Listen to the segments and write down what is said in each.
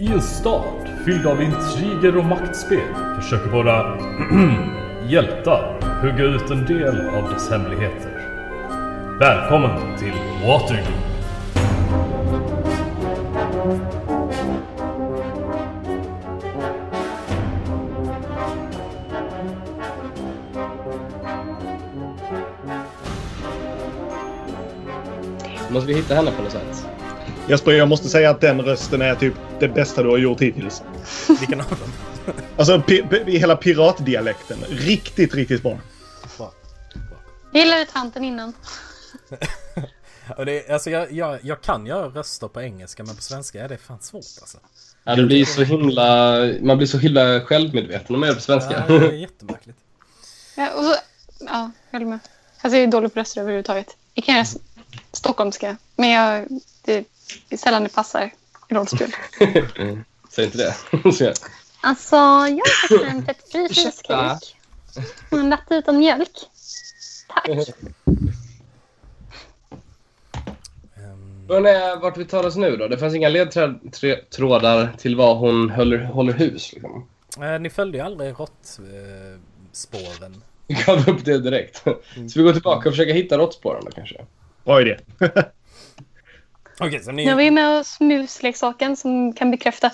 I en stad fylld av intriger och maktspel försöker våra hjältar hugga ut en del av dess hemligheter. Välkommen till Waterloo! Måste vi hitta henne på något sätt? Jesper, jag måste säga att den rösten är typ det bästa du har gjort hittills. Vilken av dem? Alltså pi- pi- hela piratdialekten. Riktigt, riktigt bra. Gillade tanten innan. Och det, alltså jag, jag, jag kan göra röster på engelska men på svenska är det fan svårt alltså. Ja, det blir så himla... Man blir så himla självmedveten om man gör det på svenska. Ja, det är jättemärkligt. Ja, och så, ja, jag håller med. Alltså jag är dålig på röster överhuvudtaget. Jag kan göra stockholmska, men jag, det är sällan det passar i rollspel. Säg inte det. Alltså, jag har bestämt ett fryseskrik. Och en latte utan mjölk. Tack. Men eh, vart vi tar oss nu då? Det fanns inga ledtrådar till var hon håller, håller hus. Liksom. eh, ni följde ju aldrig råttspåren. Eh. Vi gav upp det direkt. Så vi går tillbaka och försöker hitta råttspåren då kanske. Bra idé. Okej, så ni... Nu har vi med oss musleksaken som kan bekräfta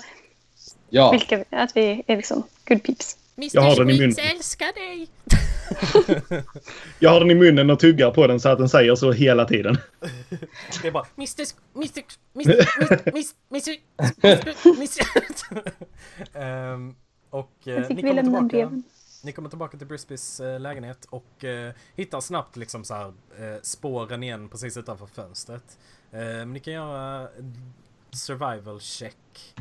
Ja, vilka, att vi är liksom good peeps. Jag har den i munnen. älskar dig! Jag har den i munnen och tuggar på den så att den säger så hela tiden. Det är bara Mr. Mr. Mr. Mr. Mr. Mr. Mr. Ehm, Och eh, ni kommer tillbaka. Ni kommer tillbaka till Brisbys eh, lägenhet och eh, hittar snabbt liksom så här, eh, spåren igen precis utanför fönstret. Eh, men ni kan göra survival check.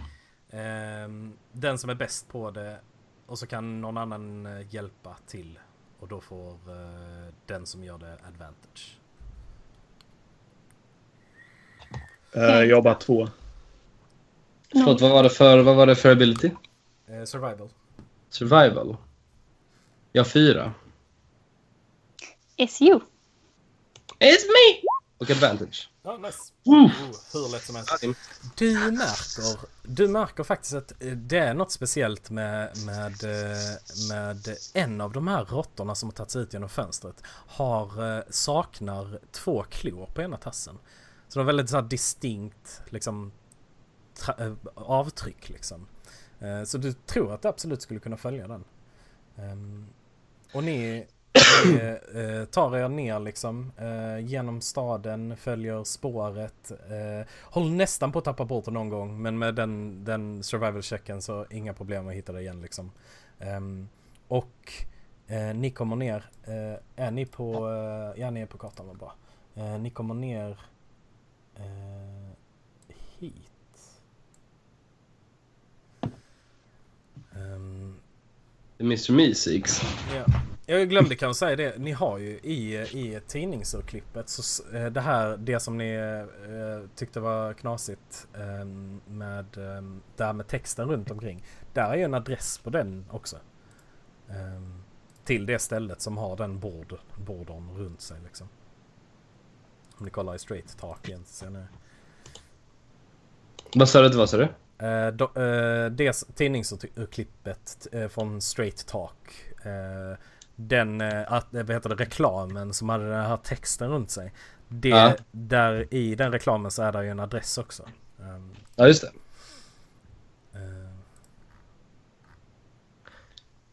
Eh, den som är bäst på det och så kan någon annan eh, hjälpa till. Och då får eh, den som gör det advantage. Uh, jag har bara två. förlåt, vad var det för, vad var det för ability? Survival. Survival. Jag har fyra. It's you. It's me! Och advantage. Ja, nice. Oh, hur lätt som helst. Du märker, du märker faktiskt att det är något speciellt med, med, eh, med en av de här råttorna som har tagit sig ut genom fönstret. Har, eh, saknar två klor på ena tassen. Så de har väldigt så här distinkt liksom, tra- eh, avtryck liksom. Så du tror att du absolut skulle kunna följa den. Och ni, eh, tar er ner liksom eh, genom staden, följer spåret. Eh, håller nästan på att tappa bort det någon gång men med den, den survival checken så inga problem att hitta det igen liksom. Ehm, och eh, ni kommer ner, eh, är ni på, eh, ja ni är på kartan var bra. Eh, ni kommer ner eh, hit. Um, Mr. Meeseeks. Ja. Jag glömde kanske säga det. Ni har ju i, i tidningsurklippet så eh, det här, det som ni eh, tyckte var knasigt eh, med eh, det här med texten runt omkring. Där är ju en adress på den också. Eh, till det stället som har den bord, borden runt sig liksom. Om ni kollar i straight talk igen så ser ni. Vad sa du att det var, sa du? Eh, do, eh, det tidningsurklippet eh, från Straight Talk. Eh, den, att, vad heter det, reklamen som hade den här texten runt sig. Det, Ja. där I den reklamen så är det ju en adress också. Um, Ja, just det.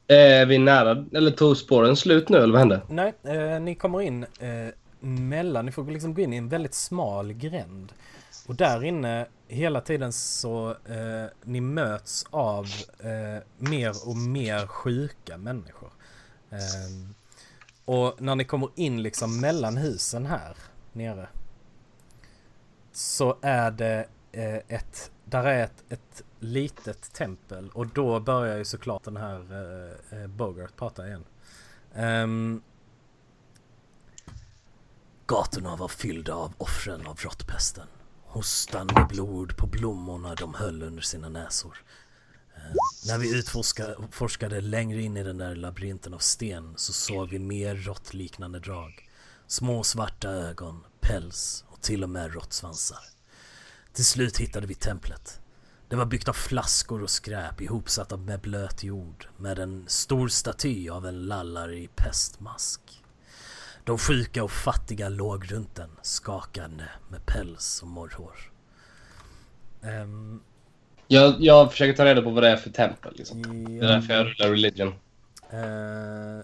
Är vi nära, eller tog spåren slut nu, eller vad hände? nej, ni kommer in mellan, ni får liksom gå in i en väldigt smal gränd. Och där inne hela tiden så eh, ni möts av eh, mer och mer sjuka människor. Eh, och när ni kommer in liksom mellan husen här nere. Så är det eh, ett, där är ett, ett litet tempel och då börjar ju såklart den här eh, eh Bogart prata igen. Ehm, Gatorna var fyllda av offren av råttpesten. Hostande blod på blommorna de höll under sina näsor. Eh, När vi utforskade längre in i den där labyrinten av sten så såg vi mer råttliknande drag. Små svarta ögon, päls och till och med råttsvansar. Till slut hittade vi templet. Det var byggt av flaskor och skräp ihopsatta med blöt jord med en stor staty av en lallare i pestmask. De sjuka och fattiga låg runt den, skakande med päls och morrhår. Um, jag, jag försöker ta reda på vad det är för tempel. Liksom. ja, Det är därför jag rullar religion. uh,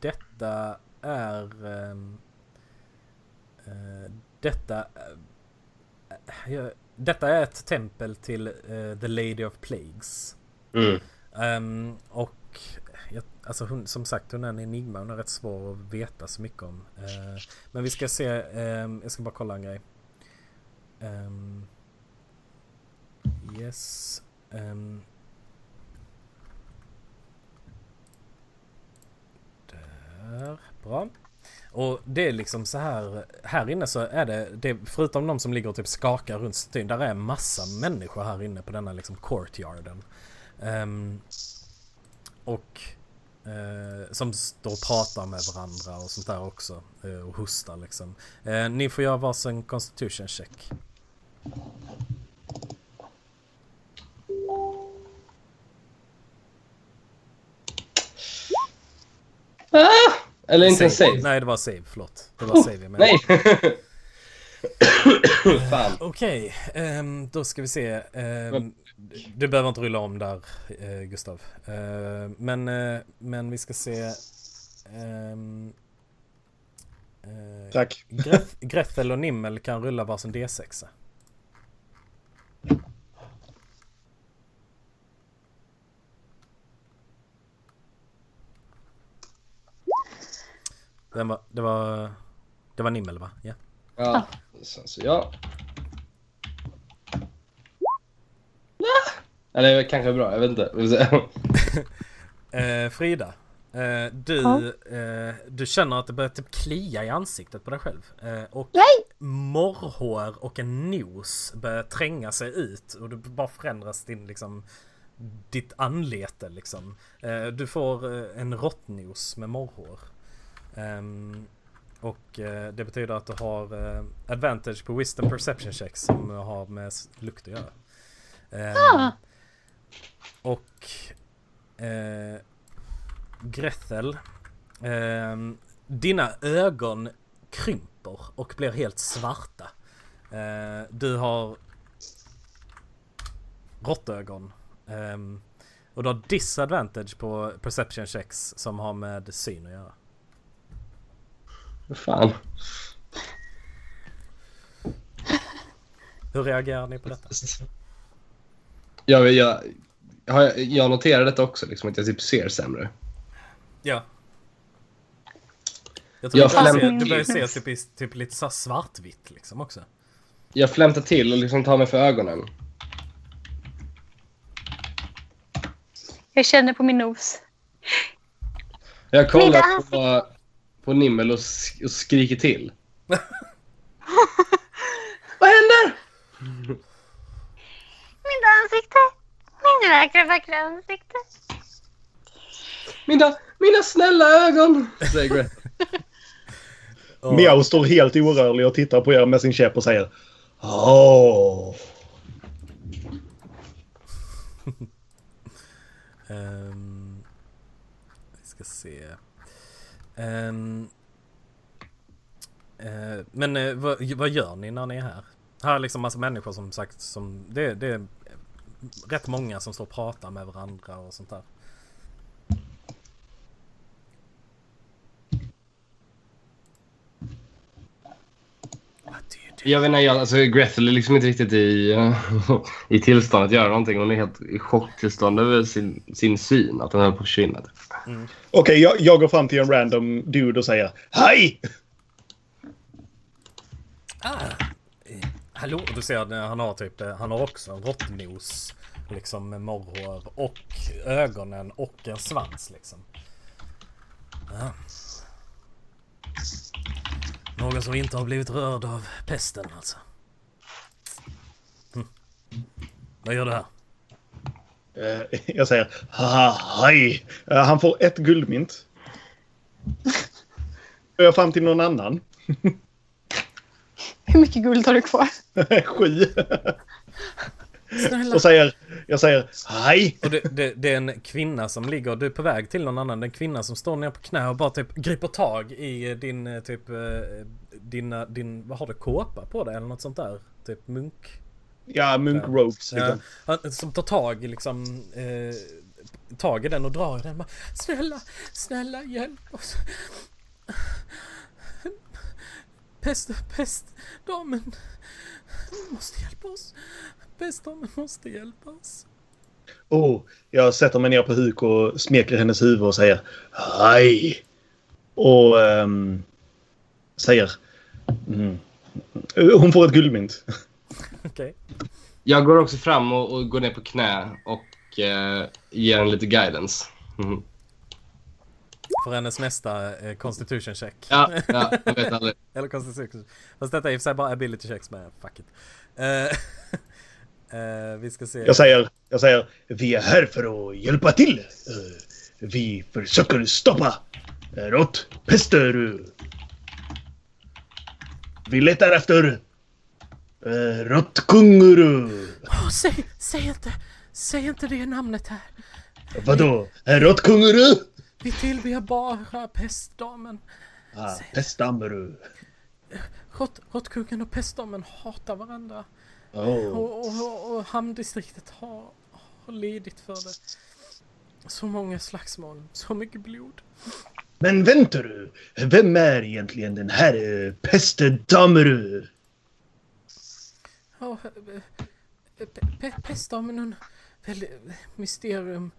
detta är... Um, uh, detta... Uh, ja, detta är ett tempel till The Lady of Plagues. Mm. Um, och jag, alltså hon, som sagt hon är en enigma. Hon är rätt svår att veta så mycket om. Eh, men vi ska se. Eh, jag ska bara kolla en grej. Um, yes. Ehm. där. Bra. Och det är liksom så här. Här inne så är det, det förutom de som ligger och typ skakar runt statyn. Där är massa människor här inne på denna liksom courtyarden. Um, och uh, som står och pratar med varandra och sånt där också. Uh, och hostar liksom. Uh, ni får göra varsin constitution check. Ah! Eller inte en save. Nej, det var save. Förlåt. Det var save jag Nej! Fan. Okej, okay, um, då ska vi se. Um, du behöver inte rulla om där, uh, Gustav. Uh, men, uh, men vi ska se. Um, Tack. Greth, Grethel och Nimmel kan rulla varsin D6. Den var, det var... Det var Nimmel va? Ja. Ja. Sen så ja. Eller kanske bra, jag vet inte. eh, Frida. Eh, du, ja. eh, du känner att det börjar typ klia i ansiktet på dig själv. Eh, och Nej! morrhår och en nos börjar tränga sig ut och du bara förändras din liksom ditt anlete liksom. Eh, du får eh, en råttnos med morrhår. Um, och det betyder att du har advantage på wisdom perception checks som har med lukt att göra. Um, ah. Och uh, Grethel, um, dina ögon krymper och blir helt svarta. Uh, du har råttögon. Um, och du har disadvantage på perception checks som har med syn att göra. Fan. Hur reagerar ni på detta? Jag, jag, jag, jag noterar detta också, liksom, att jag typ ser sämre. Ja. Jag tror jag du, börjar se, du börjar se typ, typ lite så svartvitt liksom också. Jag flämtar till och liksom tar mig för ögonen. Jag känner på min nos. Jag kollar på på Nimmel och, sk och skriker till. Vad händer? Mina ansikte. Mina vackra, vackra ansikte. Mina, mina snälla ögon, säger Greta. oh. Miao står helt orörlig och tittar på er med sin käpp och säger Åh. um, vi ska se. Um, uh, men uh, vad, vad, gör ni när ni är här? Här är liksom massa människor som sagt som det, det är rätt många som står och pratar med varandra och sånt där. Jag vet inte, jag, alltså Grethel är liksom inte riktigt i, i tillstånd att göra någonting. Hon är helt i chocktillstånd över sin, sin syn, att hon höll på att försvinna. Mm. Okej, okay, jag, jag går fram till en random dude och säger Hej! Ah, eh, hallå? Du ser att han har typ det. Han har också en råttnos. Liksom med morrhår och ögonen och en svans liksom. Ja. Någon som inte har blivit rörd av pesten alltså. Hm. Vad gör du här? Uh, jag säger hej. Uh, han får ett guldmynt. Jag fram till någon annan. Hur mycket guld har du kvar? Sju. Snälla. Och säger, jag säger hej. Och det, det, det är en kvinna som ligger, du är på väg till någon annan, det är en kvinna som står ner på knä och bara typ griper tag i din eh, typ, eh, din, din, vad har du, kåpa på dig eller något sånt där? Typ munk? Ja, munk robes Ja, liksom. han, som tar tag i liksom, eh, tag i den och drar i den bara, Snälla, snälla hjälp oss. Pest, pestdamen måste hjälpa oss. Pestdamen måste hjälpa oss. Oh, jag sätter mig ner på huk och smeker hennes huvud och säger hej. Och ehm, säger... Mm. Hon får ett guldmynt. Okej. Jag går också fram och, och går ner på knä och eh, ger en lite guidance. Mhm. För hennes nästa eh, constitution check. Ja, ja, jag vet aldrig. Eller constitution. Fast detta är i och för sig bara ability checks med. Fuck it. Eh, eh, vi ska se. Jag säger, jag säger vi är här för att hjälpa till. Eh, Vi försöker stoppa råttpester. Vi letar efter uh, råttkunguru. Åh, säg, säg inte, säg inte det namnet här. Vadå? Råttkunguru? Vi tillber bara pestdamen. Ah, pestdammuru. Rått, råttkungen och pestdamen hatar varandra. Oh. Och, och, och, hamndistriktet har, har lidit för det. Så många slagsmål, så mycket blod. Men vänta du! Vem är egentligen den här uh, pestdammuru? Ja, eh, pe, pestdamen hon, väldigt mysterium.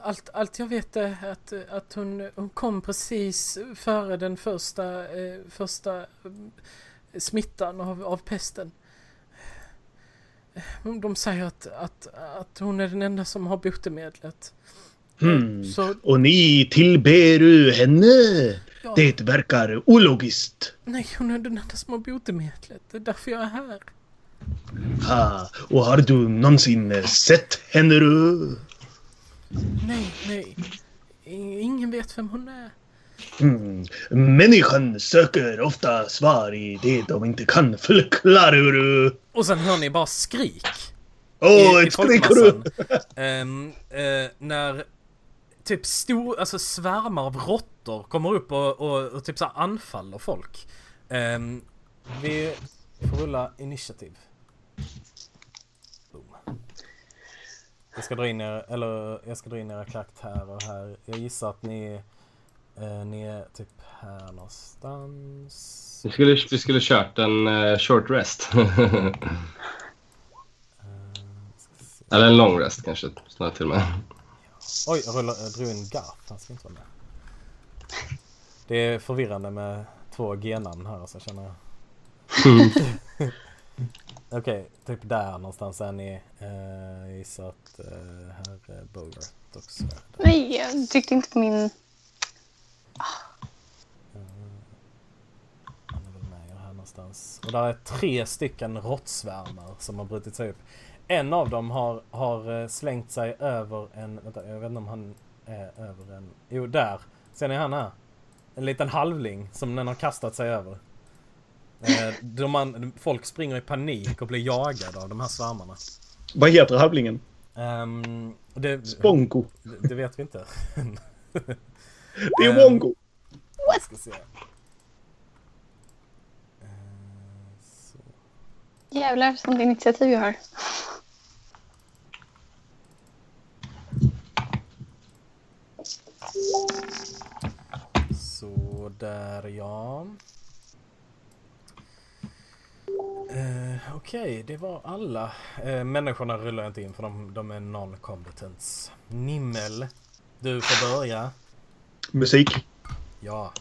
Allt, allt jag vet är att, att hon, hon kom precis före den första, eh, första eh, smittan av, av pesten. De säger att, att, att hon är den enda som har botemedlet. Hmm. Så, Och ni tillber henne? ja, Det verkar ologiskt. nej, hon är den enda som har botemedlet. Det är därför jag är här. Ah, och har du någonsin sett henne? Nej, nej. Ingen vet vem hon är. Hmm. Människan söker ofta svar i det de inte kan förklara. Och sen hör ni bara skrik. Åh, i ett folkmassan. Ehm, eh, när typ stor, alltså svärmar av råttor kommer upp och, och, och typ så anfaller folk. Ehm, vi får rulla initiativ. Boom. Jag ska dra in er, eller jag ska dra in era karaktärer här. Jag gissar att ni, eh, ni är typ här någonstans. Vi skulle, vi skulle kört en eh, short rest. Eller en lång rest kanske, snarare till och med. Oj, jag, rullade, jag drog in Garth. Han ska inte vara med. Det är förvirrande med två G-namn här alltså känner jag. Okej, typ där någonstans är ni. Eh, jag gissar att eh, här är Bogart också. är där. Nej, jag tyckte inte på min... Han är väl med här någonstans. Och där är tre stycken råttsvärmar som har brutit sig upp. En av dem har, har eh, slängt sig över en... Vänta, jag vet inte om han är över en... Jo, där. Ser ni han här? En liten halvling som den har kastat sig över. Eh, de man, folk springer i panik och blir jagade av de här svärmarna. Vad heter havlingen? Um, det, Bongo. det vet vi inte. Det är Ehm. Wongo. Jag ska se. Eh, så. Jävlar, sånt initiativ jag har. Så där ja. Eh, Okej, det var alla. Eh, människorna rullar jag inte in för de, de är non-competence. Nimmel, du får börja. Musik. Ja.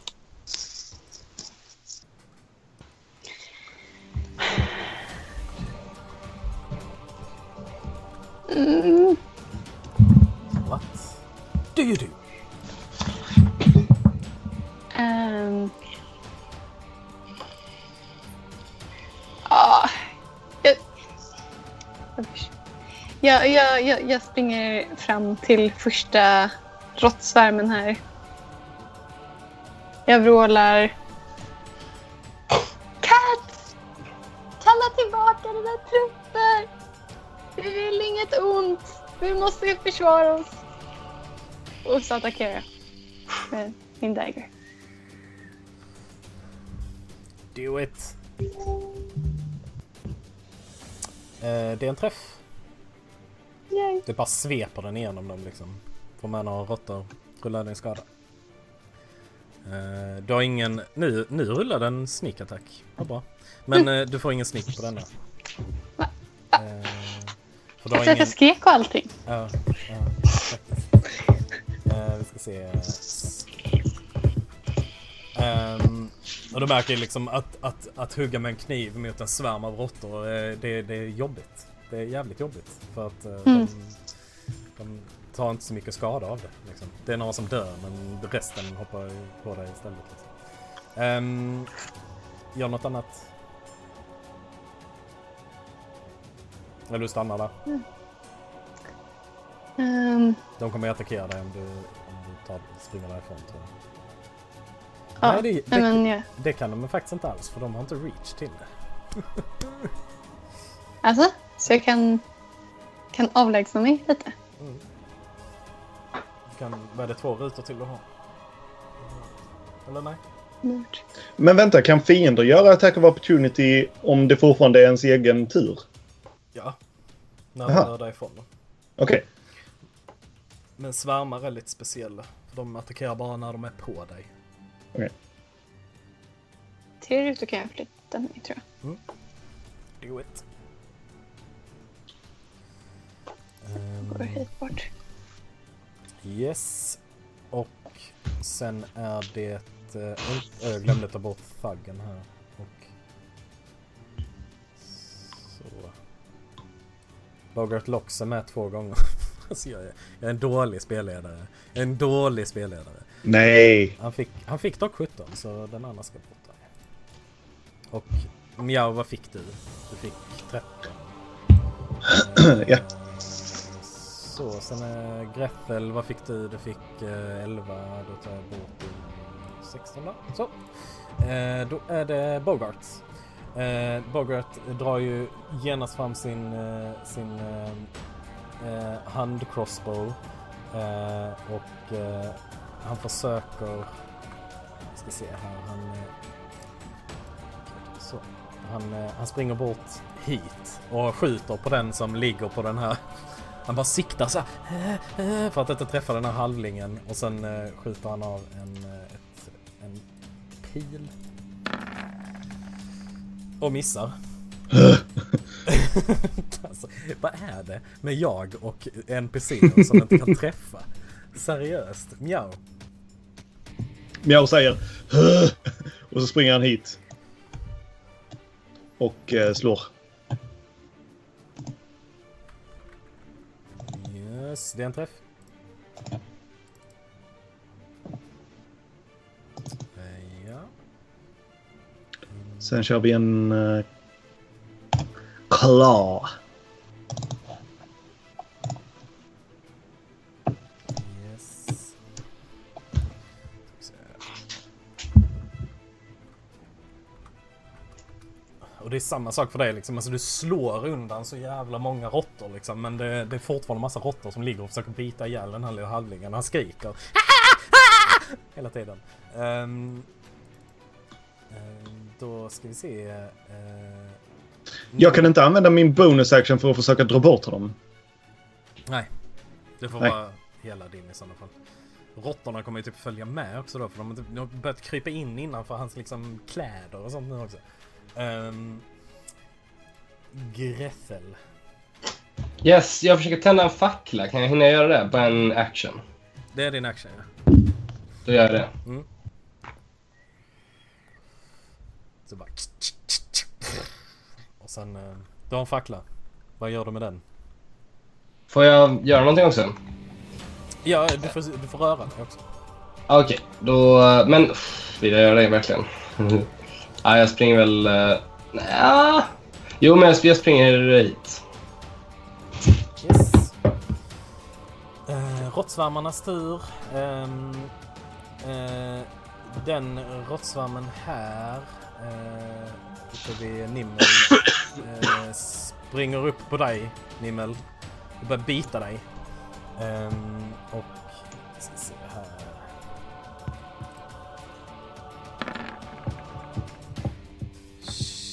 Mm, What? Do you do? ehm. Jag, jag, jag, jag springer fram till första råttsvärmen här. Jag vrålar. Kat! Kalla tillbaka dina trupper! Vi vill inget ont. Vi måste försvara oss. Och så attackerar jag. Med min dagger. Do it! Uh, det är en träff. Yay. Det bara sveper den igenom dem liksom. Får med några råttor. Rullar din skada. Eh, du har ingen... Nu, nu rullar den sneak attack. Vad bra. Men eh, du får ingen sneak på denna. Va? Eh, för du har att ingen... jag skrek och allting. Ja, vi ska se. Ehm, och du märker liksom att, att, att hugga med en kniv mot en svärm av råttor, det, det är jobbigt. Det är jävligt jobbigt. För att eh, Mm. de, de tar inte så mycket skada av det. Liksom. Det är några som dör men resten hoppar på dig istället. Liksom. Um, gör något annat? Eller du stannar där? Ehm, De kommer att attackera dig om du, om du tar, springer därifrån tror jag. ja, Nej, det- det- men ja. Det kan de faktiskt inte alls för de har inte reach till det. Alltså, så jag kan, kan avlägsna mig lite. Du kan, vad är det, två rutor till du har? Eller nej? Bort. Men vänta, kan fiender göra attack of opportunity om det fortfarande är ens egen tur? Ja. När Aha. rör därifrån. Okej. Men svärmar är lite speciella. De attackerar bara när de är på dig. Tre rutor kan jag flytta mig tror jag. Do it. Går hit bort. yes. Och sen är det... eh, jag glömde ta bort thuggen här. Och... Så. Bogart Locks är med två gånger. alltså jag, är, jag är en dålig spelledare. Jag är en dålig spelledare. Nej. Han fick, han fick dock 17 så den andra ska bort där. Och Miao, vad fick du? Du fick 13. Eh, Ja. Så, sen äh, eh, Greffel, vad fick du? Du fick eh, äh, 11, då tar jag bort 16 då. Så. Äh, då är det Bogart. Äh, Bogart drar ju genast fram sin, sin handcrossbow. Och han försöker... Jag ska se här. Han... Så. Han, han springer bort hit och skjuter på den som ligger på den här. Han bara siktar så här, eh, eh, för att inte träffa den här halvlingen och sen eh, skjuter han av en, eh, ett, en pil. Och missar. alltså, vad är det med jag och NPCer som inte kan träffa? Seriöst, mjau. Miao säger "Huh!" och så springer han hit. Och eh, slår. Yes, det är en träff. Eh, Ja. Sen kör vi en uh, claw. Och det är samma sak för dig liksom. Alltså du slår undan så jävla många råttor liksom. Men det, det är fortfarande massa råttor som ligger och försöker bita ihjäl den här lilla halvlingen. Han skriker. Hela tiden. Ehm, då ska vi se. eh, Jag kan inte använda min bonus action för att försöka dra bort honom. Nej. Det får Nej. vara hela din i sådana fall. Råttorna kommer ju typ följa med också då för de har, typ, de har börjat krypa in innanför hans liksom kläder och sånt nu också. Um, Grethel. Yes, jag försöker tända en fackla. Kan jag hinna göra det på en action? Det är din action ja. Då gör jag det. Så bara... Och sen... eh, Du har en fackla. Vad gör du med den? Får jag göra någonting också? Ja, du får, du får röra dig också. Okej, då... Men vill jag göra det verkligen? ja, jag springer väl... Eh, uh, nja. Jo, men jag, springer hit. Yes. Eh, råttsvärmarnas tur. Eh, eh, den råttsvärmen här. Eh, vid vi Nimmel. eh, springer upp på dig, Nimmel. Och börjar bita dig. Ehm, och...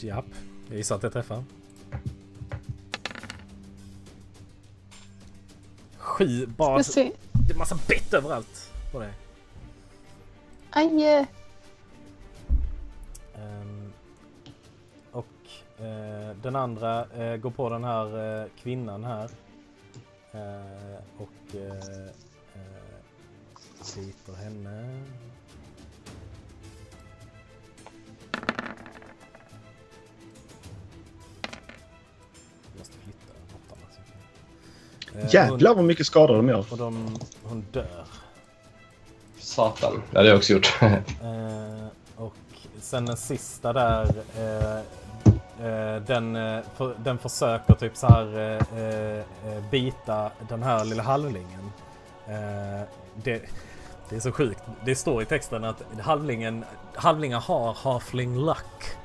Japp, jag gissar att jag träffar. Sju, bara... Ska se. Det är massa bett överallt på dig. Aj! Ehm, och eh, den andra eh, går på den här eh, kvinnan här. Och eh, biter henne. Jävlar vad mycket skador de gör. Hon, och de, hon dör. Satan. Det hade jag också gjort. Eh, och sen den sista där. Eh, eh, den, eh, för, den försöker typ så här eh, eh, bita den här lilla halvlingen. Eh, det, det är så sjukt. Det står i texten att halvlingen, halvlingar har halfling luck.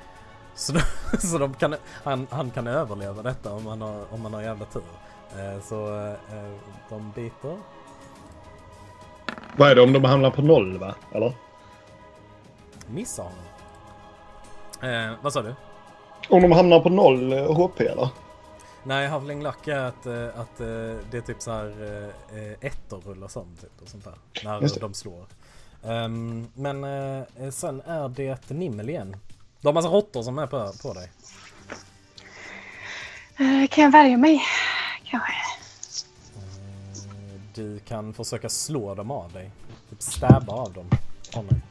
Så, de, så de kan, han, han kan överleva detta om man har, om man har jävla tur. Eh, så eh, de biter. Vad är det om de hamnar på noll va? Eller? Missar honom. Eh, vad sa du? Om de hamnar på noll eh, HP eller? Nej, Havling Luck är att, eh, att eh, det är typ så här eh, eh, ettorrull sånt, typ, och sånt där. När de slår. Ehm, men eh, sen är det Nimmel igen. Du har massa råttor som är på, på dig. eh, kan jag värja mig? Kanske. Eh, du kan försöka slå dem av dig. Typ stäba av dem. Mig.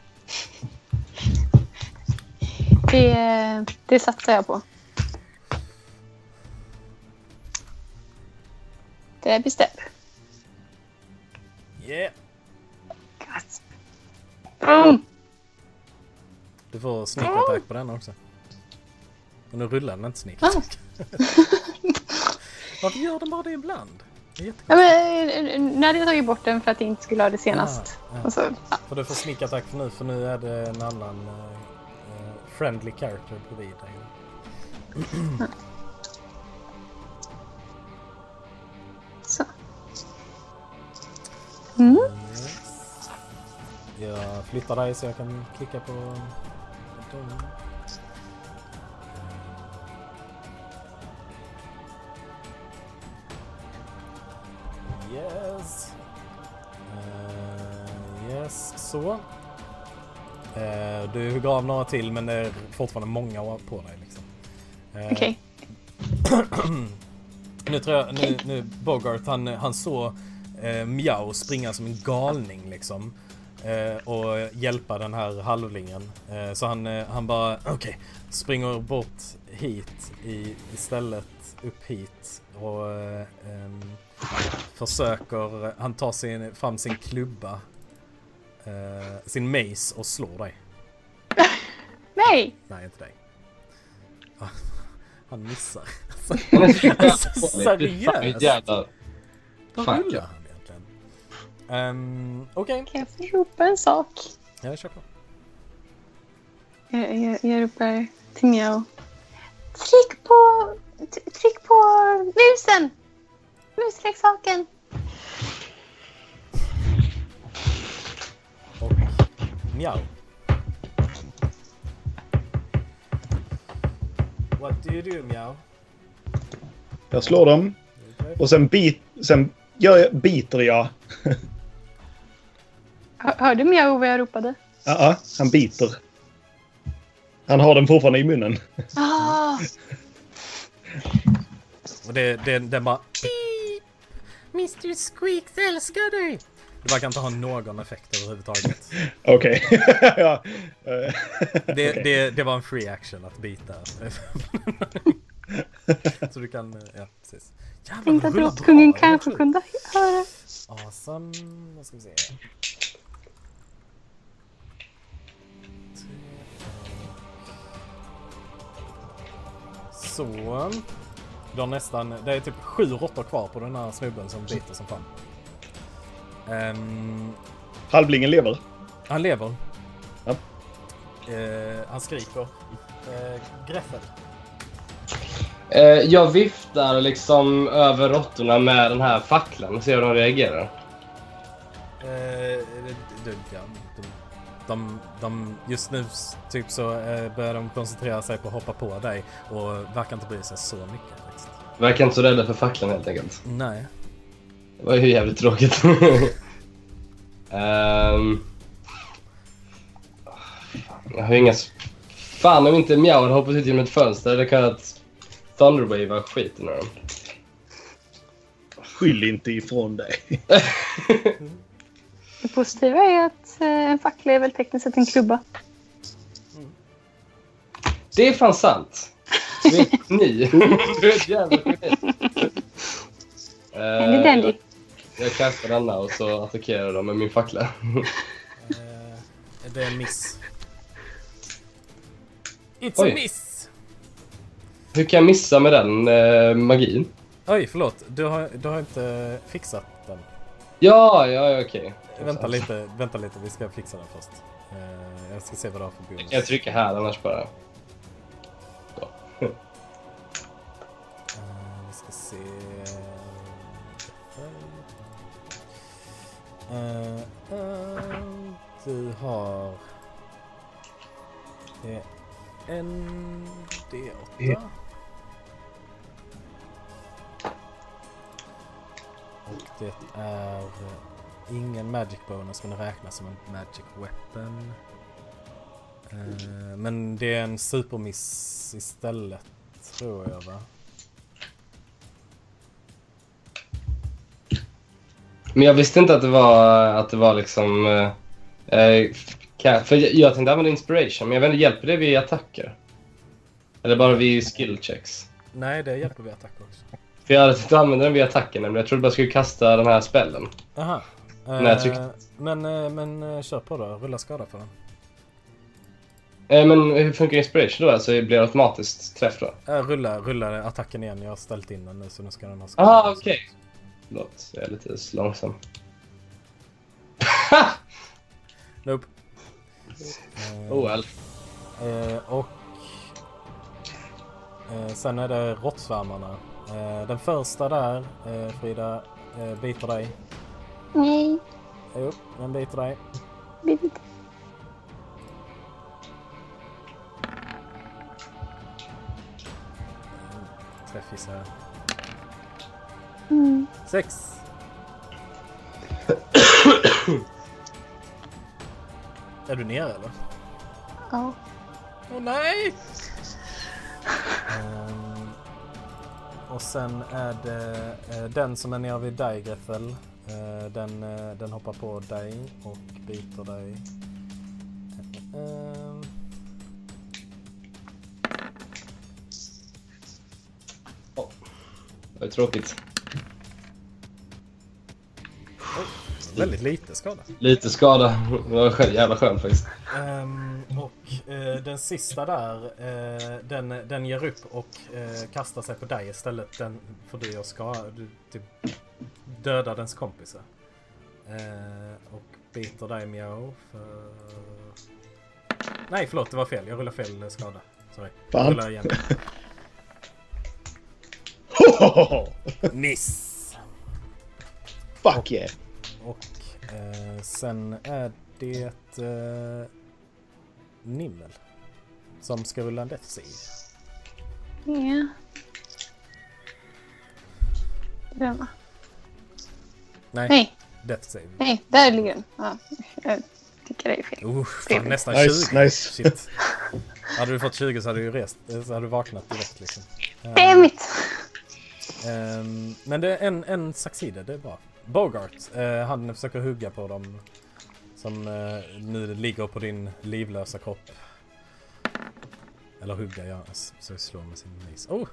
Det, det satsar jag på. Det är bestämt. Yeah! Gott. Boom! Du får sneak attack på den också. Och nu rullar den inte sneak Ah. Varför gör den bara det ibland? Det. Ja, men, eh, nu hade jag tagit bort den för att jag inte skulle ha det senast. Ah. Och så, ja. För du får sneak attack för nu, för nu är det en annan eh, eh, friendly character bredvid dig. så. Mm. Yes. Jag flyttar dig så jag kan klicka på dem. Yes. Eh, yes, så. Eh, du av några till men det är fortfarande många på dig. Liksom. Eh, Okej. nu tror jag, nu, nu Bogart han, han såg eh, Miao springa som en galning liksom. Eh, och hjälpa den här halvlingen. Eh, så han, eh, han bara, okej, springer bort hit i, istället, upp hit. Och eh, ehm, försöker, han tar sin, fram sin klubba, eh, sin mace och slår dig. Nej! Nej, inte dig. Han missar. Alltså, seriöst? Vad rullar han? Um, Okej, Kan jag få ropa en sak? jag kör på. Jag, jag, jag ropar till Miao. Tryck på... Tryck på musen! Musleksaken! Och mjau. What do you do mjau? Jag slår dem och sen, bit, sen gör jag, biter jag. Hör, hörde Miao vad jag ropade? Ja, ja, han biter. Han har den fortfarande i munnen. Ah, Och det, det, den bara... Beep! Mr Squeaks älskar dig! Det verkar inte ha någon effekt överhuvudtaget. Okej. ja. Det, det, det var en free action att bita. Så du kan, ja precis. Jävlar, tänkte det att bra. kanske kunde höra. Awesome. Då ska vi se. Så. Du har nästan, det är typ sju råttor kvar på den här snubben som biter som fan. Ehm, Halvlingen lever. han lever. Ja. Eh, han skriker. Uh, Greffel. Eh, jag viftar liksom över råttorna med den här facklan och ser hur de reagerar. Eh, du, ja, de, de, just nu typ så eh, börjar de koncentrera sig på att hoppa på dig och verkar inte bry sig så mycket faktiskt. Verkar inte så rädda för facklan helt enkelt. Nej. Det var ju jävligt tråkigt. Ehm, jag har inga... s- Fan om inte Miao hade hoppat ut genom ett fönster hade jag kunnat Thunderwave skiten ur dem. Skyll inte ifrån dig. Det positiva är att eh, en fackla är väl tekniskt sett en klubba. Det är fan sant. Vet ni? Du är ett jävla geni. Handy dandy. Jag kastar denna och så attackerar de med min fackla. Eh, det är en miss. It's Oj. a miss! Hur kan jag missa med den eh, magin? Oj, förlåt. Du har, du har inte fixat den. Ja, ja, ja, okej. Vänta lite, vänta lite. Vi ska fixa den först. Eh, jag ska se vad du har för bonus. Jag trycker här annars bara. Så. Eh, vi ska se... Eh, du har... Det är en D8. Och det är ingen magic bonus men det räknas som en magic weapon. Eh, men det är en supermiss istället tror jag va? Men jag visste inte att det var, att det var liksom... eh, eh, för jag, jag tänkte använda inspiration, men jag vet inte, hjälper det vid attacker? Eller bara vid skill checks? Nej, det hjälper vid attack också. För jag hade tänkt använda den vid attacken, men jag trodde bara skulle kasta den här spellen. Aha. Nej, jag tryckte- Eh, men, eh, men eh, kör på då. Rulla skada för den. Eh, men hur funkar inspiration då? Alltså blir det automatiskt träff då? Eh, rulla, rulla attacken igen. Jag har ställt in den nu så nu ska den ha skada. Ah, okej. Förlåt, jag är lite långsam. Nope. Eh, Oh well. eh, och eh, sen är det råttsvärmarna. Eh, den första där, eh, Frida, eh, biter dig. Nej, Jo, den biter dig. vet inte. Träff gissar jag. Mm. Sex. är du nere eller? Ja. Åh nej! Ehm, och sen är det eh, den som är nere vid dig Grethel. Eh, den, eh, den hoppar på dig och biter dig. Ehm, Det var tråkigt. väldigt lite skada. Lite skada. Det var jävla skönt faktiskt. Ehm, och eh, den sista där, eh, den, den ger upp och eh, kastar sig på dig istället. Den, för du gör skada, du typ dödar dens kompisar. Eh, och biter dig Miao för... Nej förlåt, det var fel. Jag rullade fel skada. Sorry. Fan. Rulla igen. Miss! Fuck yeah. Och eh, sen är det eh, Nimmel. Som ska rulla en death save. Ja. Den va? Nej, Nej, death save. nej, där ligger den. Ja, jag tycker det är fel. Uh, fan, nästan Nice, 20. nice. Shit. Hade du fått 20 så hade du ju rest. eh, Så hade du vaknat direkt liksom. Damn it! Ehm, men det är en, en succeeded, det är bra. Bogart, eh, han försöker hugga på dem. Som eh, nu ligger på din livlösa kropp. Eller hugga, ja. Så slår med sin mace. Oh!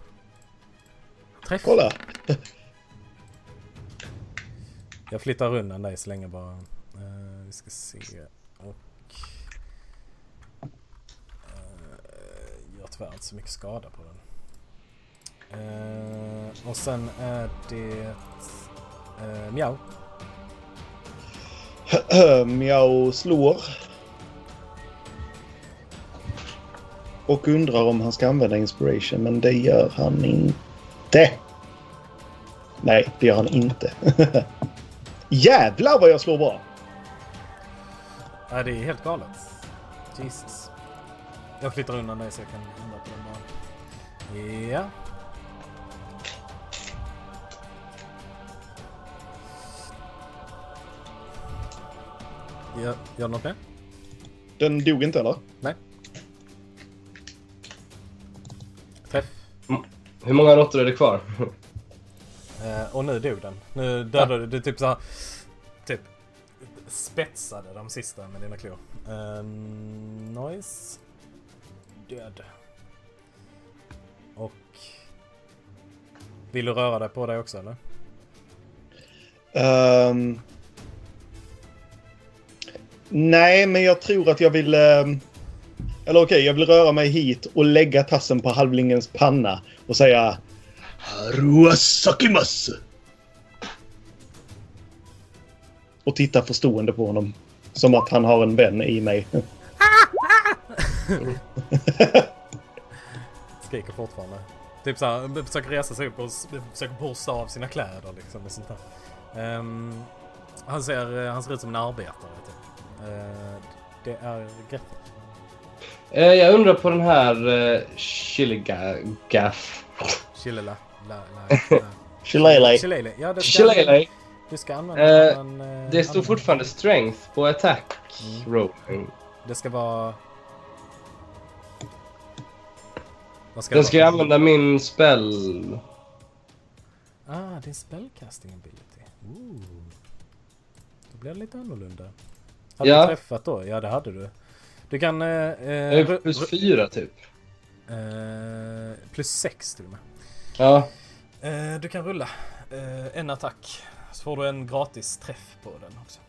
Träff! Kolla. Jag flyttar undan dig så länge bara. Uh, vi ska se. Och... Uh, gör tyvärr inte så mycket skada på den. Uh, och sen är det... Uh, Mjau Miao slår. och undrar om han ska använda inspiration, men det gör han inte. Nej, det gör han inte. Jävlar vad jag slår bra! Ja, det är helt galet. Jesus. Jag flyttar undan dig så jag kan ändra på den banan. Ja. Gör, gör något mer? Den dog inte eller? Nej. Träff. Hur många råttor är det kvar? Eh, och nu dog den. Nu dödade du, du typ så här, Typ spetsade de sista med dina klor. Um, noise. Död. Och... Vill du röra dig på dig också eller? Ehm. nej, men jag tror att jag vill... ehm, eller okej, jag vill röra mig hit och lägga tassen på halvlingens panna och säga... Sakimasu! Och titta förstående på honom. Som att han har en vän i mig. Skriker fortfarande. Typ såhär, försöker resa sig upp och försöker borsta av sina kläder liksom och sånt där. Ehm, han, ser, han ser ut som en arbetare typ. Eh, det är Greta. Eh, jag undrar på den här uh, Chiligaff. Chillela. La, la, la. Shillelagh. Shillelagh. Ja, det ska, Shillelagh. du ska använda Eh, en, eh, Det står fortfarande strength på attack Mm. rolling. Det ska vara... Vad ska Den ska jag använda min spell. Ah, din spellcasting ability. Ooh. Då blir det lite annorlunda. Hade Ja. du träffat då? Ja, det hade du. Du kan... Eh, eh, Jag är plus fyra typ. eh, plus sex till och med. Ja. Eh, du kan rulla eh, en attack. Så får du en gratis träff på den också.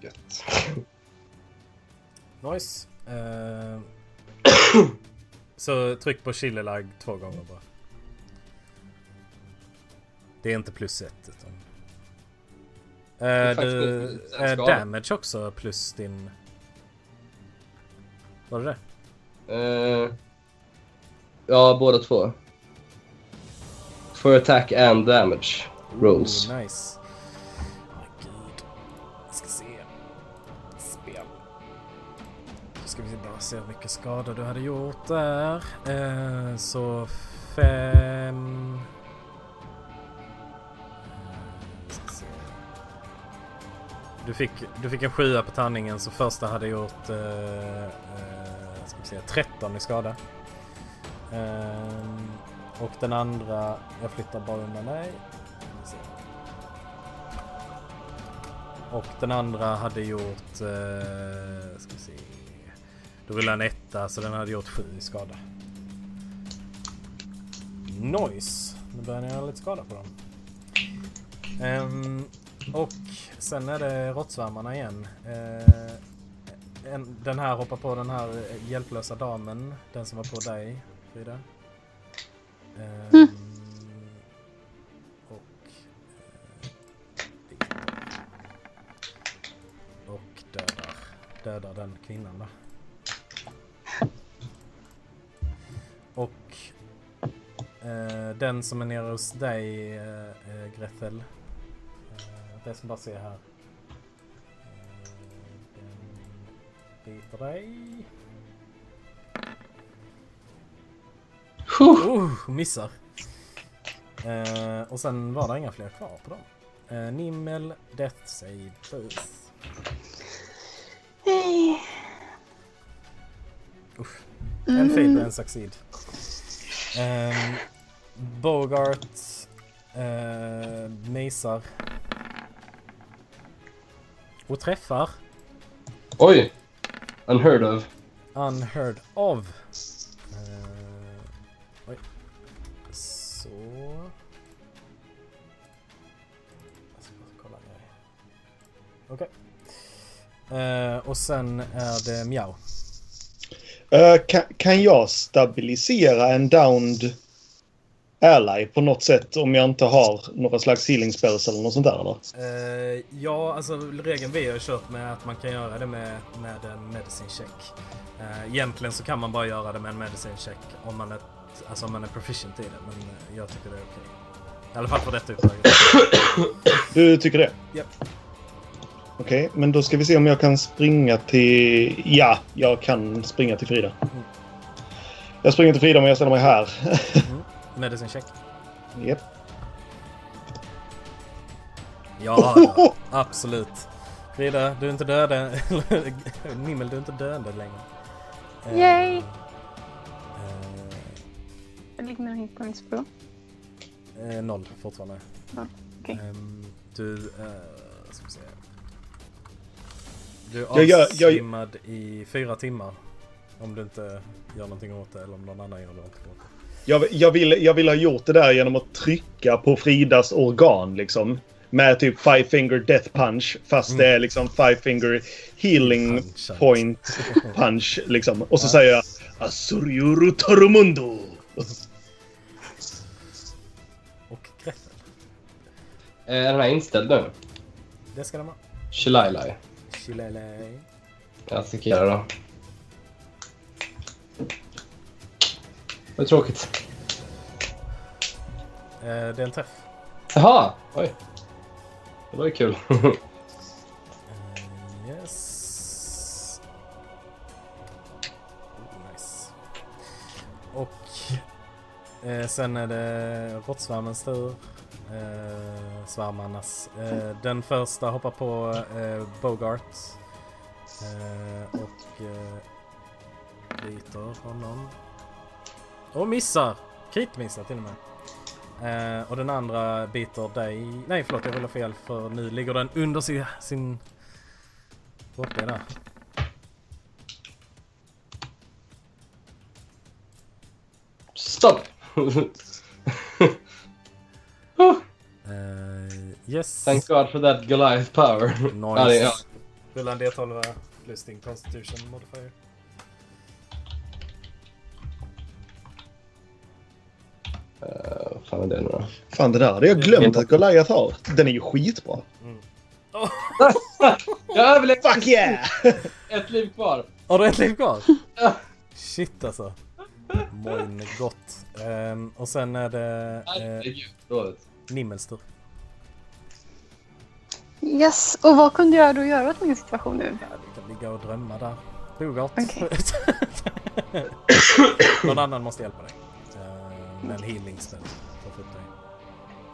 Gött. Nice. Eh, så tryck på Chillelag två gånger bara. Det är inte plus ett utan... Är faktiskt du, skada. damage också plus din... Var det det? Eh, ja, båda två. For attack and damage rolls. Oh, nice. Oh, gud. Vi ska se. Spel. Då ska vi bara se hur mycket skada du hade gjort där. Eh, så fem... Eh, ska se. Du fick, du fick en sjua på tärningen så första hade gjort eh, eh, ska vi se, 13 i skada. Eh, och den andra, jag flyttar bara undan dig. Och den andra hade gjort, eh, ska vi se. Då rullade en etta så den hade gjort sju i skada. Noise. Nu börjar ni göra lite skada på dem. Ehm, och sen är det råttsvärmarna igen. Eh, en, den här hoppar på den här hjälplösa damen. Den som var på dig, Frida. Ehm, och... Eh, och dödar, dödar den kvinnan då. Och eh, den som är nere hos dig, eh, eh, Grethel. Eh, det som bara ser här. Eh, den biter dig. Oh, missar. Eh, och sen var det inga fler kvar på dem. Eh, Nimmel, Death Save, Booth. Nej. Usch. En fail och en succeed. Um, Bogart uh, misar. Och träffar. Oj! Unheard of. Unheard of. Okej. Eh, och sen är det Miao. Eh, kan, kan jag stabilisera en downed ally på något sätt om jag inte har några slags healing spells eller något sånt där eller? Eh, ja, alltså regeln vi har kört med att man kan göra det med, med en medicine check. Uh, egentligen så kan man bara göra det med en medicine check om man är, alltså om man är proficient i det. Men jag tycker det är okej. I alla fall för detta uppdraget. Du tycker det? Japp. Okej, men då ska vi se om jag kan springa till... Ja, jag kan springa till Frida. Jag springer till Frida men jag ställer mig här. Medicine check. Japp. Ja, ja, absolut. Frida, du är inte död än. Nimmel, du är inte död längre. Eh, Yay! eh, Jag ligger med hit på. eh, noll fortfarande. Ja, okej. Ehm, du, eh, ska vi se. Du är avsvimmad i fyra timmar. Om du inte gör någonting åt det eller om någon annan gör någonting åt det. Jag, jag, vill, jag vill ha gjort det där genom att trycka på Fridas organ liksom. Med typ Five Finger Death Punch. Fast det är liksom Five Finger Healing Punch, Point Punch liksom. Och så säger jag Asuriuru Torumundo. Och Gretel. Eh, Är den här inställd nu? Det ska den vara. Chilele. Jag attackerar då. Vad tråkigt. Eh, det är en träff. Jaha! Oj. Det var ju kul. Eh, yes. Oh, nice. Och eh, sen är det råttsvärmens tur. Eh, svärmarnas. Eh, den första hoppar på eh, Bogart. Eh, och eh, biter honom. Och missar! Kritmissar till och med. Eh, och den andra biter dig. Nej förlåt jag rullar fel för nu ligger den under sin... sin... Borta där. Stopp! Eh, yes. Thank God for that Goliath power. Ja, det, ja. Nice. Rulla en D12 plus din constitution modifier. Uh, fan är det nu då? Fan det där hade jag glömt att Goliath har. Den är ju skitbra. Jag överlevde! Fuck yeah! Ett liv kvar. Har du ett liv kvar? Shit alltså. Moin gott. Ehm, och sen är det dåligt. Nimmels tur. Yes, och vad kunde jag då göra åt min situation nu? Ja, du kan ligga och drömma där. Bogart. Okej. Någon annan måste hjälpa dig. Med en healing spell.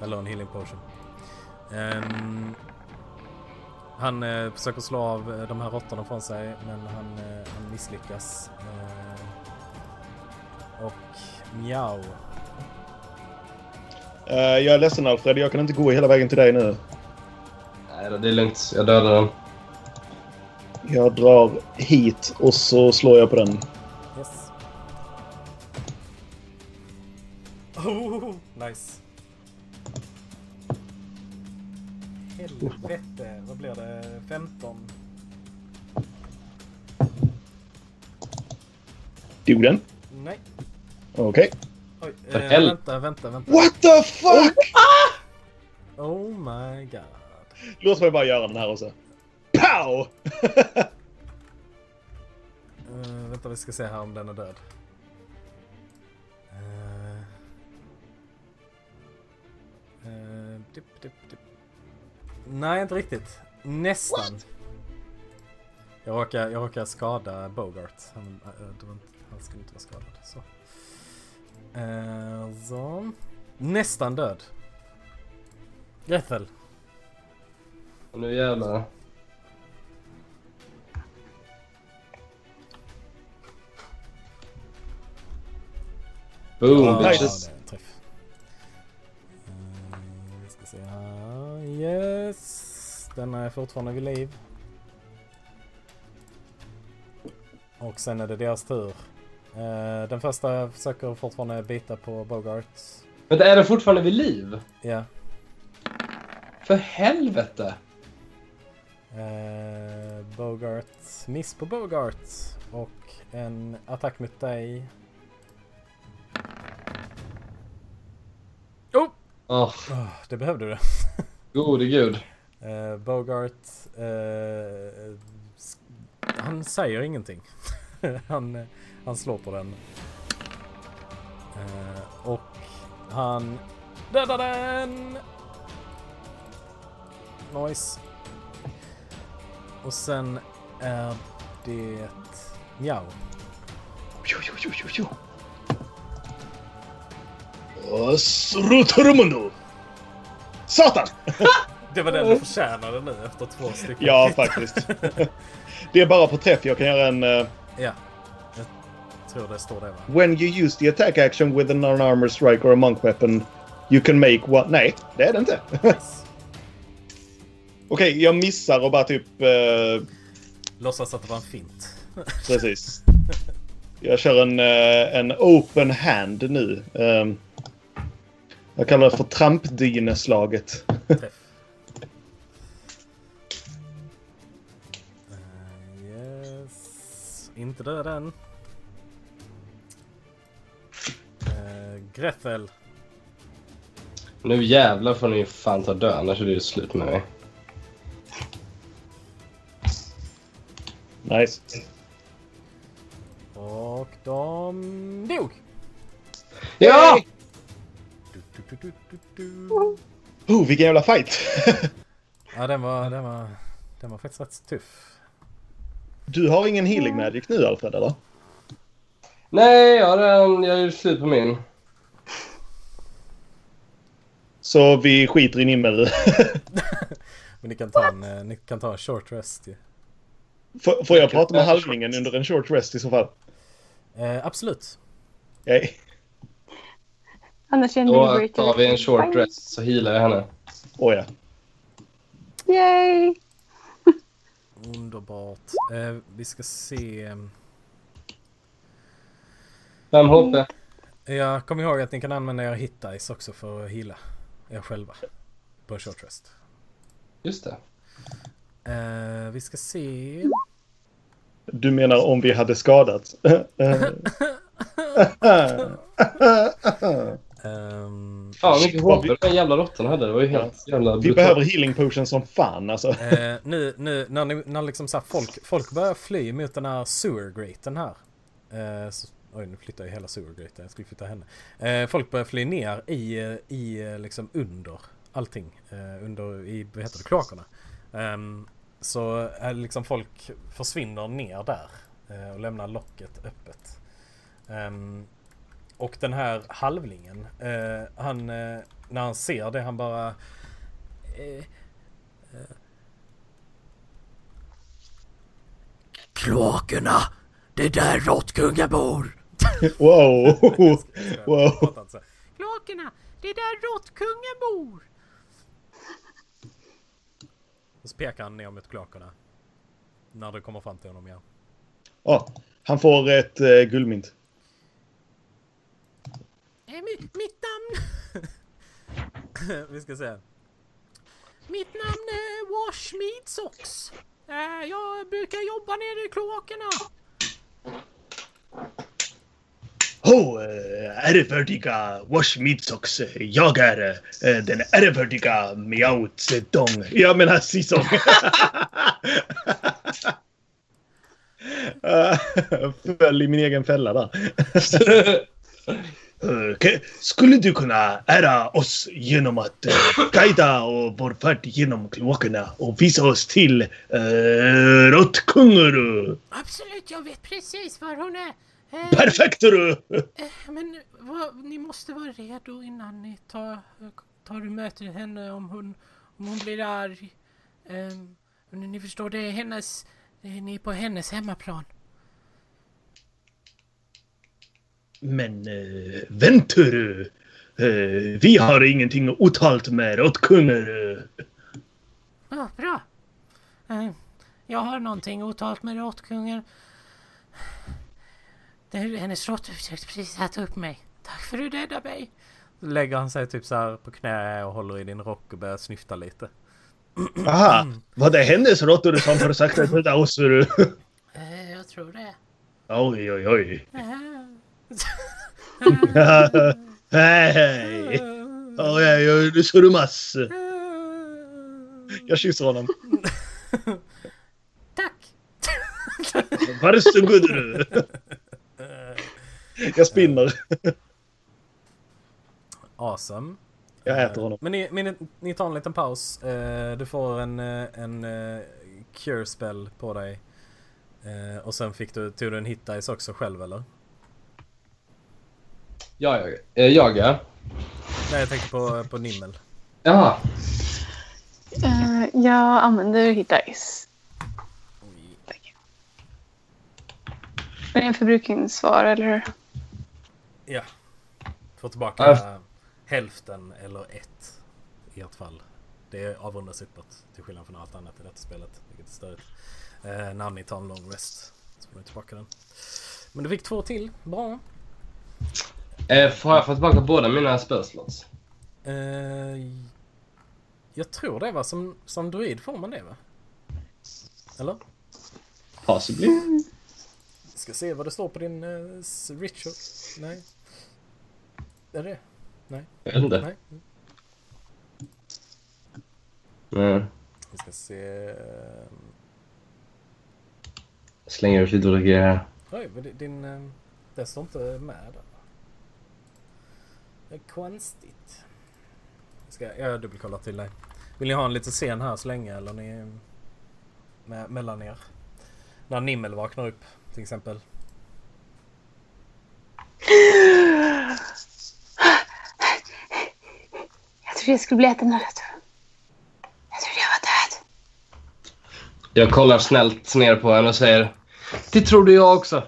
Eller en healing potion. Ehm, han eh, försöker slå av eh, de här råttorna från sig men han, eh, han misslyckas. Eh, och mjau. Eh, jag är ledsen Alfred, jag kan inte gå hela vägen till dig nu. Nej det är lugnt. Jag dödar den. Jag drar hit och så slår jag på den. Yes. Oh, nice. Helvete, vad blir det? 15? Dog den? Nej. Okej. Oj, För eh, hel- vänta, vänta, vänta. What the fuck? Oh my god. Låt mig bara göra den här också. Pow! Uh, vänta, vi ska se här om den är död. Uh, uh, dip, dip, dip. Nej, inte riktigt. Nästan. Jag råkar, jag råkar skada Bogart. Han, äh, han skulle inte vara skadad. Så. Eh, så. Nästan död. Grethel. Och nu jävlar. Boom! Ja, bitches. en träff. Eh, vi ska se här. Yes. Denna är fortfarande vid liv. Och sen är det deras tur. Eh, den första försöker fortfarande bita på Bogart. Vänta, är den fortfarande vid liv? Ja. För helvete! Eh, Bogart. Miss på Bogart. Och en attack mot dig. Åh, Åh, det behövde du. gode gud. Eh, Bogart... s- han säger ingenting. han, han slår på den. Eh, och han dödar den! Nice. Och sen är det... Mjau. Jo, jo, jo, jo, jo. Satan! Det var den du förtjänade nu efter två stycken. Ja, faktiskt. Det är bara på träff jag kan göra en... eh, Ja. Tror det står det va? when you use the attack action with a non-armor strike or a monk weapon you can make one... Nej, det är det inte. Okej, Nice. jag missar och bara typ... eh, Låtsas att det var en fint. precis. Jag kör en, eh, en open hand nu. Ehm, jag kallar det för trampdyneslaget. Träff. Eh, yes. Inte död än. Grethel. Nu jävlar får ni fan ta död, annars är det ju slut med mig. Nice. Och de dog. Ja! Du, du, du, du, du, du. Oh, vilken jävla fight! Ja, den var, den var, den var faktiskt rätt tuff. Du har ingen healing magic nu, Alfred, eller? Nej, jag har jag är slut på min. Så vi skiter i Nimmel. Men ni kan ta en, eh, ni kan ta en short rest ju. Får får jag prata med halvningen under en short rest i så fall? Eh, absolut. Yay. Annars en Då tar vi en short rest så healar jag henne. Oh, ja. Yay! Underbart. Eh, vi ska se. 5 HP. Jag kommer ihåg att ni kan använda era hit dice också för att heala er själva. På short rest. Just det. Eh, vi ska se. Du menar om vi hade skadats? Ehm, Fan Vad HP vi- den jävla råttan hade. Det var ju helt jävla vi brutalt. behöver healing potion som fan alltså. eh, nu, nu när, när liksom så här folk, folk börjar fly mot den här sewer graten här. Eh, så, oj, nu flyttar jag hela sewer. Jag skulle flytta henne. Eh, folk börjar fly ner i, eh, i eh, liksom under allting. Eh, under, i, vad heter det, kloakerna. Ehm, så eh, liksom folk försvinner ner där. eh, och lämnar locket öppet. Ehm, och den här halvlingen, eh, han, eh, när han ser det, han bara... Eh, eh. Kloakerna! Det är där råttkungen bor! Wow! wow! Kloakerna! Det är där råttkungen bor! Och så pekar han ner mot kloakerna. När det kommer fram till honom igen. Ja, han får ett eh, guldmynt. Eh, mi- mitt namn... Vi ska se. Mitt namn är Washmead Socks. Eh, jag brukar jobba nere i kloakerna. Äh, ärevördiga Washmidsox. Jag är äh, den ärevördiga Miao Zedong. Jag menar Sisong. Föll i min egen fälla där. Eh, ke- Skulle du kunna ära oss genom att uh, guida och vår färd genom kloakerna och visa oss till uh, Råttkunguru? Absolut, jag vet precis var hon är. Eh, Perfekt du! eh, men vad, ni måste vara redo innan ni tar, tar och möter henne om hon, om hon blir arg. Um, ni förstår, det är hennes... eh, Ni är på hennes hemmaplan. Men uh, vänta du! Eh, vi har ingenting otalt med Råttkunguru. Ja, bra. Eh, jag har någonting otalt med råttkungen. Det är hennes råtta försökte precis äta upp mig. Tack för att du räddade mig. Så lägger han sig typ så här på knä och håller i din rock och börjar snyfta lite. Aha, var det hennes råttor som försökte döda oss? du? Eh, jag tror det. Oj, oj, oj. Hej! Så du massor. Jag kysser honom. Tack! Varsågod du. Jag spinner. Awesome. Jag äter honom. Men ni, ni, ni tar en liten paus. Eh, Du får en, eh, en eh, cure spell på dig. Och sen fick du, tog du en hit dice också själv eller? Ja, jag, jag ja. Nej jag tänkte på, på Nimmel. Jaha. Eh, jag använder hit dice. Tack. Men det är en förbrukningssvar, eller hur? Ja. Får tillbaka Ja. hälften eller ett i ert fall. Det avrundas uppåt till skillnad från allt annat i detta spelet. Vilket är störigt. Eh, när ni tar en long rest så får ni tillbaka den. Men du fick två till. Bra. Eh, får jag få tillbaka båda mina spellslots? Eh, jag tror det va? Som, som druid får man det va? Eller? Possibly. Ska se vad det står på din uh, ritual. Nej. Är det Nej. Jag vet inte. Nej. Nej. Vi ska se. ehm, Slänger ut lite olika grejer här. Oj, men di- din... eh, Det står inte med där. Det är konstigt. Ska jag dubbelkolla till dig. Vill ni ha en liten scen här så länge eller ni... Med, mellan er? När Nimmel vaknar upp till exempel. Trodde jag skulle bli äten av det. Jag trodde jag var död. Jag kollar snällt ner på henne och säger Det trodde jag också.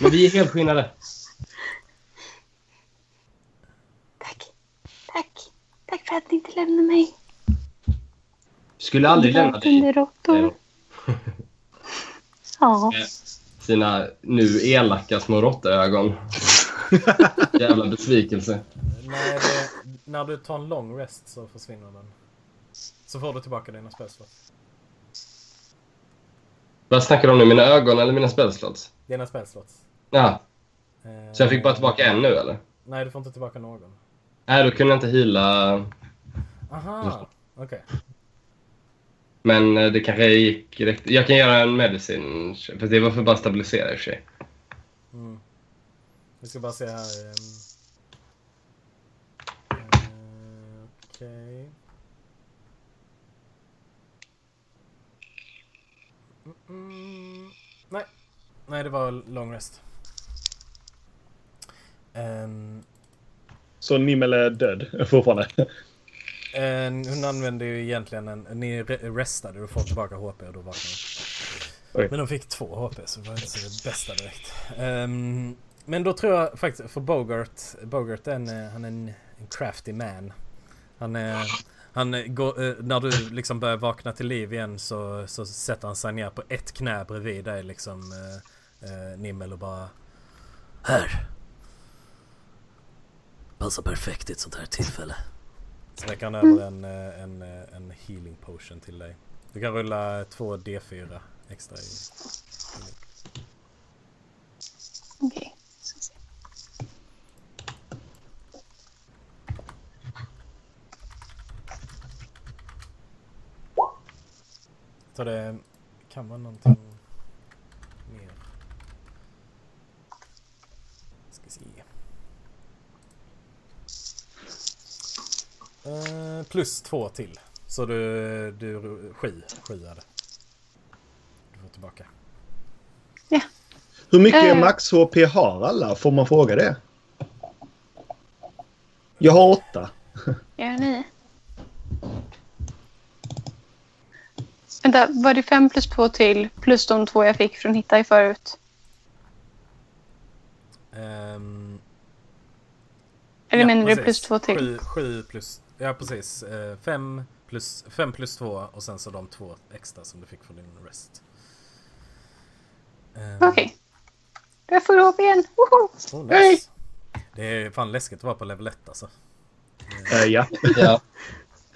Men vi är helskinnade. Tack. Tack. Tack för att ni inte lämnar mig. Skulle aldrig lämna dig. Råttor. Ja. Sina nu elaka små råttögon. Jävla besvikelse. Nej, det, när du tar en long rest så försvinner den. Så får du tillbaka dina spelslots. Vad snackar du om nu? Mina ögon eller mina spellslots? Dina spelslots. Ja, Eh, så jag fick bara tillbaka en nu eller? Nej, du får inte tillbaka någon. Nej, då kunde jag inte heala. Aha, okej. Men eh, det kanske gick direkt. Jag kan göra en medicin. För det var för bara stabilisera i och för sig. Mm. Vi ska bara se här. ehm. Eh, Okej. Mm, mm. Nej. Nej, det var long rest. Ehm, Så Nimmel är död fortfarande. eh, hon använde ju egentligen en... Ni re- restade och får tillbaka HP och då vaknade. Oj. Men de fick två HP så det var inte så det bästa direkt. Ehm, men då tror jag faktiskt, för Bogart, Bogart är en, han är en, en crafty man. Han är, han går, eh, när du liksom börjar vakna till liv igen så, så sätter han sig ner på ett knä bredvid dig liksom eh, eh, Nimmel och bara Här! Passar perfekt i ett sånt här tillfälle. Så räcker han över en, eh, en, en healing potion till dig. Du kan rulla två D4 extra i Okej. ska Så det kan vara någonting mer. Ska se. Eh, plus två till. Så du, du sju, sju är det. Du får tillbaka. Hur mycket Eh. max HP har alla? Får man fråga det? Jag har åtta. Jag är nio. Vänta, var det fem plus två till plus de två jag fick från Hitta i förut? Ehm, Eller ja, menar du precis. plus två till? Sju, sju plus, ja precis. Eh, fem, plus, fem plus två och sen så de två extra som du fick från din rest. Ehm, Okej. Jag får HP igen. Woho! Oh, nice. Det är fan läskigt att vara på level 1 alltså. Eh, ja. Ja.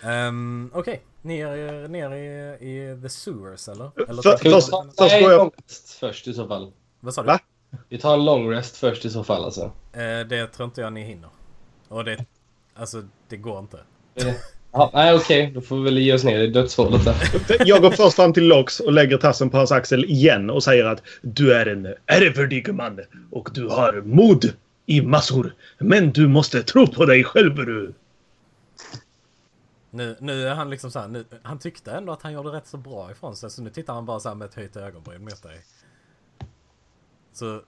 Um, Okej, ner, ner i, i the sewers eller? eller först- först nej, går jag- först i så fall. Vad sa du? Va? Vi tar en long rest först i så fall alltså. Eh, det tror inte jag ni hinner. Och det Alltså, det går inte. Eh, Ja, nej, okej. Då får vi väl ge oss ner i dödshålet där. Jag går först fram till Lox och lägger tassen på hans axel igen och säger att du är en ärevördig man och du har mod i massor. Men du måste tro på dig själv du. Nu, nu är han liksom så här, nu, han tyckte ändå att han gjorde rätt så bra ifrån sig. Så nu tittar han bara så här med ett höjt ögonbryn mot dig. Så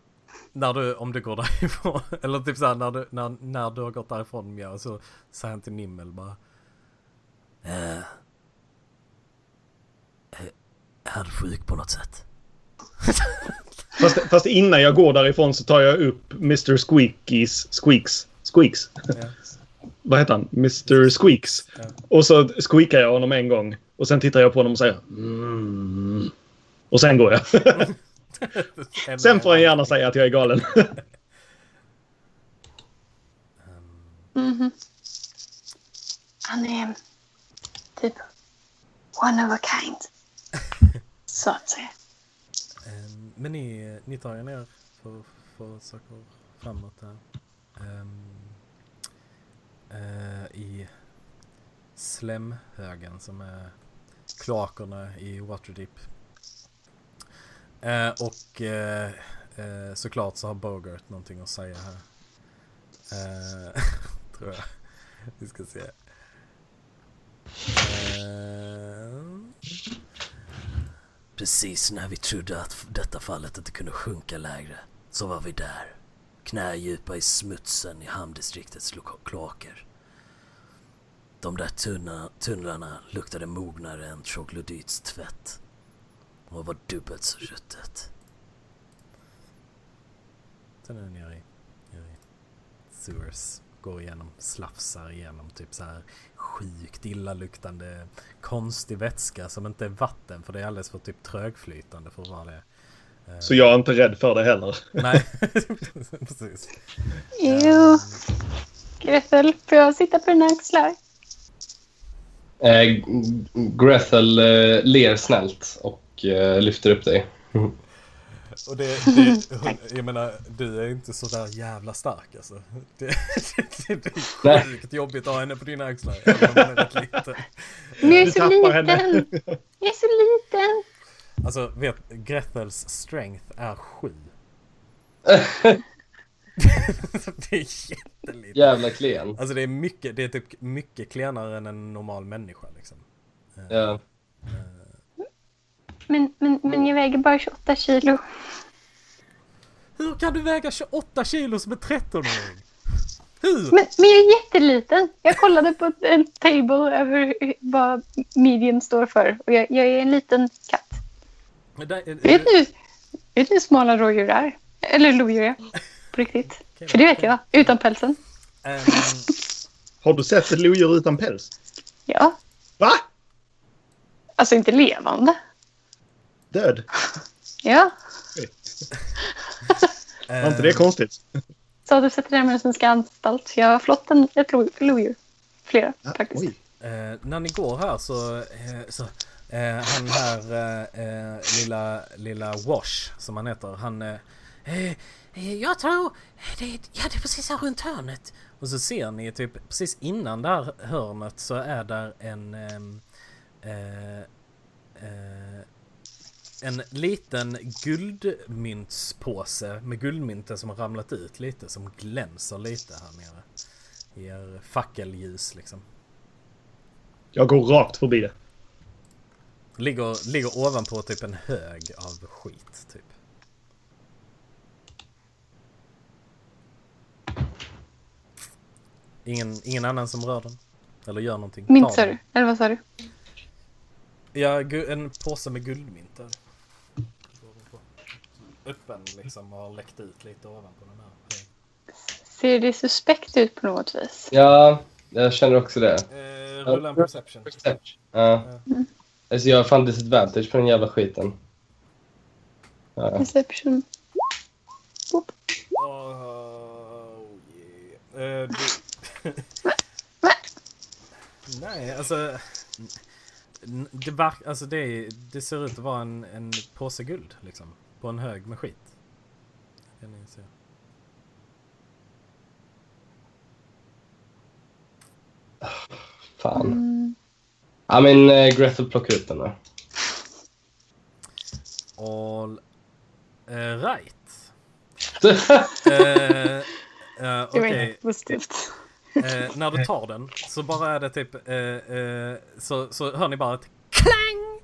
när du, om du går därifrån, eller typ så här när du, när, när du har gått därifrån Mia, så säger han till Nimmel bara. Eh, är du sjuk på något sätt? Fast, fast innan jag går därifrån så tar jag upp Mr Squeakies... Squeaks? Squeaks? Ja. Vad heter han? Mr Squeaks. Ja. Och så squeakar jag honom en gång. Och sen tittar jag på honom och säger mm. Och sen går jag. sen får han gärna säga att jag är galen. Mhm. Han är typ one of a kind. Så att säga. Ehm, Men ni, ni tar er ner för, för saker framåt här. Ehm, eh, I slemhögen som är kloakerna i Waterdeep. Eh, och eh, eh, såklart så har Bogart någonting att säga här. Eh, tror jag. Vi ska se. Eh. Precis när vi trodde att detta fallet inte kunde sjunka lägre så var vi där. Knädjupa i smutsen i hamndistriktets kloaker. De där tunna, tunnlarna luktade mognare än troglodyts tvätt och var dubbelt så ruttet. Sen är det nere i, nere i sewers. Går igenom, slafsar igenom typ så här sjukt illaluktande konstig vätska som inte är vatten för det är alldeles för typ trögflytande för att vara det. Så jag är inte rädd för det heller. Nej, precis. Jo. Gretel, får jag sitta på dina axlar? Eh, Grethel eh, ler snällt och eh, lyfter upp dig. Och det, det hon, jag menar, du är inte så där jävla stark alltså. Det, det, det är Nej. sjukt jobbigt att ha henne på dina axlar. Även om hon är rätt liten. Men jag är så tappar henne. liten. Jag är så liten. Alltså, vet, Grethels strength är sju. det är jättelite. Jävla klen. Alltså det är mycket, det är typ mycket klenare än en normal människa liksom. Ja. Men, men, men jag väger bara 28 kilo. Hur kan du väga 28 kilo som en 13-åring? Hur? Men, men jag är jätteliten. Jag kollade på en table över vad medium står för. Och jag, jag är en liten katt. Det- Vet du hur smala rådjur är? Eller lodjur är. På riktigt. För det vet jag. Utan pälsen. Ehm, Har du sett ett lodjur utan päls? Ja. Va? Alltså inte levande. Död? Ja. Var inte det konstigt? Så du sätter det med svenska anstalt. Jag har flott en, ett lo- lodjur. Flera Ja, faktiskt. Eh, när ni går här så, eh, så Eh, han här eh, eh, lilla, lilla Wash som han heter, han eh, eh, eh Jag tror, det, ja det är precis här runt hörnet. Och så ser ni typ precis innan det här hörnet så är där en ehm, eh, eh, en liten guldmyntspåse med guldmynten som har ramlat ut lite som glänser lite här nere. Ger fackelljus liksom. Jag går rakt förbi det. Ligger, ligger ovanpå typ en hög av skit typ. Ingen, ingen annan som rör den? Eller gör någonting? Mynt Tar sa du? Eller vad sa du? Ja, en påse med guldmynt där. Öppen liksom och har läckt ut lite ovanpå den här. Ser det suspekt ut på något vis? ja, jag känner också det. Eh, rulla en perception. Ja. Alltså jag har fan disadvantage på den jävla skiten. Ja. Perception. Boop. Oh, yeah. Eh, du... Nej, alltså... Det, verk, alltså det, det ser ut att vara en, en påse guld liksom. På en hög med skit. Kan ni se. Fan. Mm. Ja, men uh, Grethel plockar upp den då. All eh, right. Eh, eh, Det var inget positivt. eh, när du tar den så bara är det typ eh, eh, så, så hör ni bara ett klang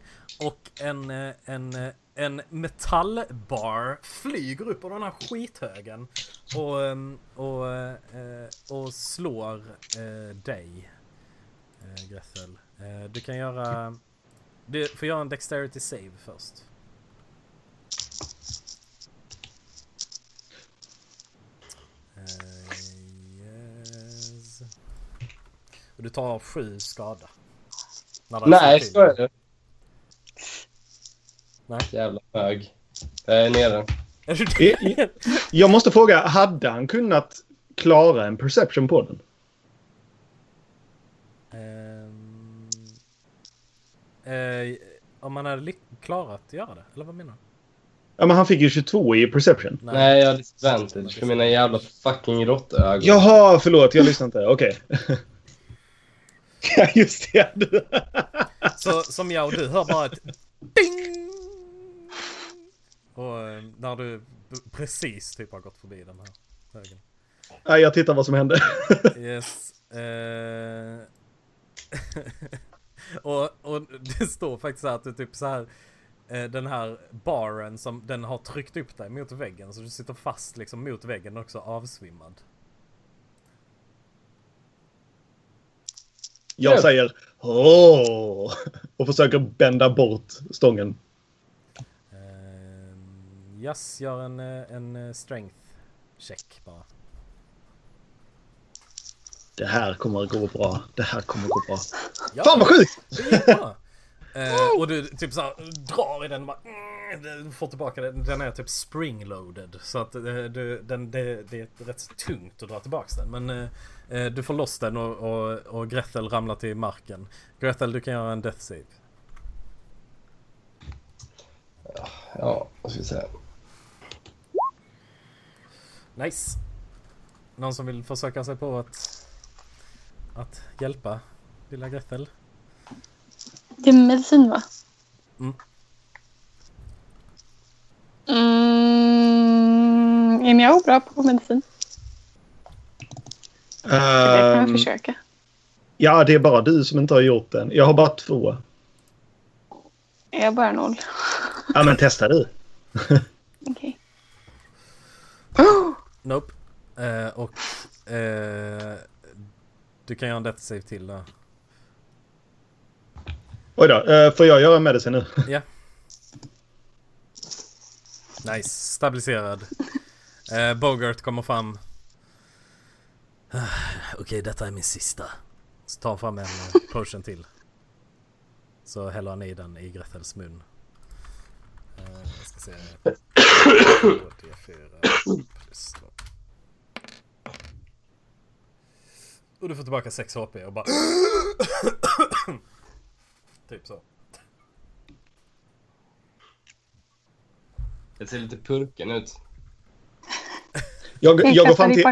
och en, eh, en, eh, en metallbar flyger upp ur den här skithögen och, ehm, och, eh, och slår eh, dig, eh, Grethel. Eh, du kan göra... Du får göra en Dexterity save först. Eh, yes. Och du tar sju skada. Nej, skojar du? Nej. Jävla hög. Jag är nere. I- Jag måste fråga, hade han kunnat klara en perception på den? Eh, om man hade klarat att göra det, eller vad menar du? Ja, men han fick ju 22 i perception. Nej, jag har disadvantage för mina jävla fucking råttögon. Jaha, förlåt. Jag lyssnade inte. Okej. Ja, just det. Du. Så som jag och du hör bara ett ding! Och eh, när du precis typ har gått förbi den här högen. Ja, jag tittar vad som hände. Yes. Eh... och, och det står faktiskt så att är typ så här. eh, Den här baren som den har tryckt upp dig mot väggen så du sitter fast liksom mot väggen och också avsvimmad. Jag säger åh och försöker bända bort stången. Uh, yes, gör en, eh, en eh, strength check bara. Det här kommer att gå bra. Det här kommer att gå bra. Ja, Fan vad sjukt! Eh, och du typ så här, drar i den och bara, mm, får tillbaka den. Den är typ springloaded. Så att eh, du, den, det, det är rätt tungt att dra tillbaka den. Men eh, eh, du får loss den och, och, och Grethel ramlar till marken. Grethel du kan göra en death save. Ja, vad ska vi säga? Nice. Någon som vill försöka sig på att, att hjälpa lilla Grethel? Det är medicin va? Mm. Mm, är jag bra på medicin? Det kan jag Ehm, försöka. ja, det är bara du som inte har gjort den. Jag har bara två. Är jag bara noll? Ja, men testa du. Okej. Nope. Eh, och eh, du kan göra en death save till då. Oj då, eh, får jag göra medicin nu? Ja. Nice, stabiliserad. Eh, Bogart kommer fram. Ah, Okej, detta är min sista. Så tar han fram en eh, potion till. Så häller han i den i Grethels mun. Jag ska se. D4 plus två. Och du får tillbaka 6 HP och bara... typ så. Det ser lite purken ut. Jag, Jag jag, går fram till,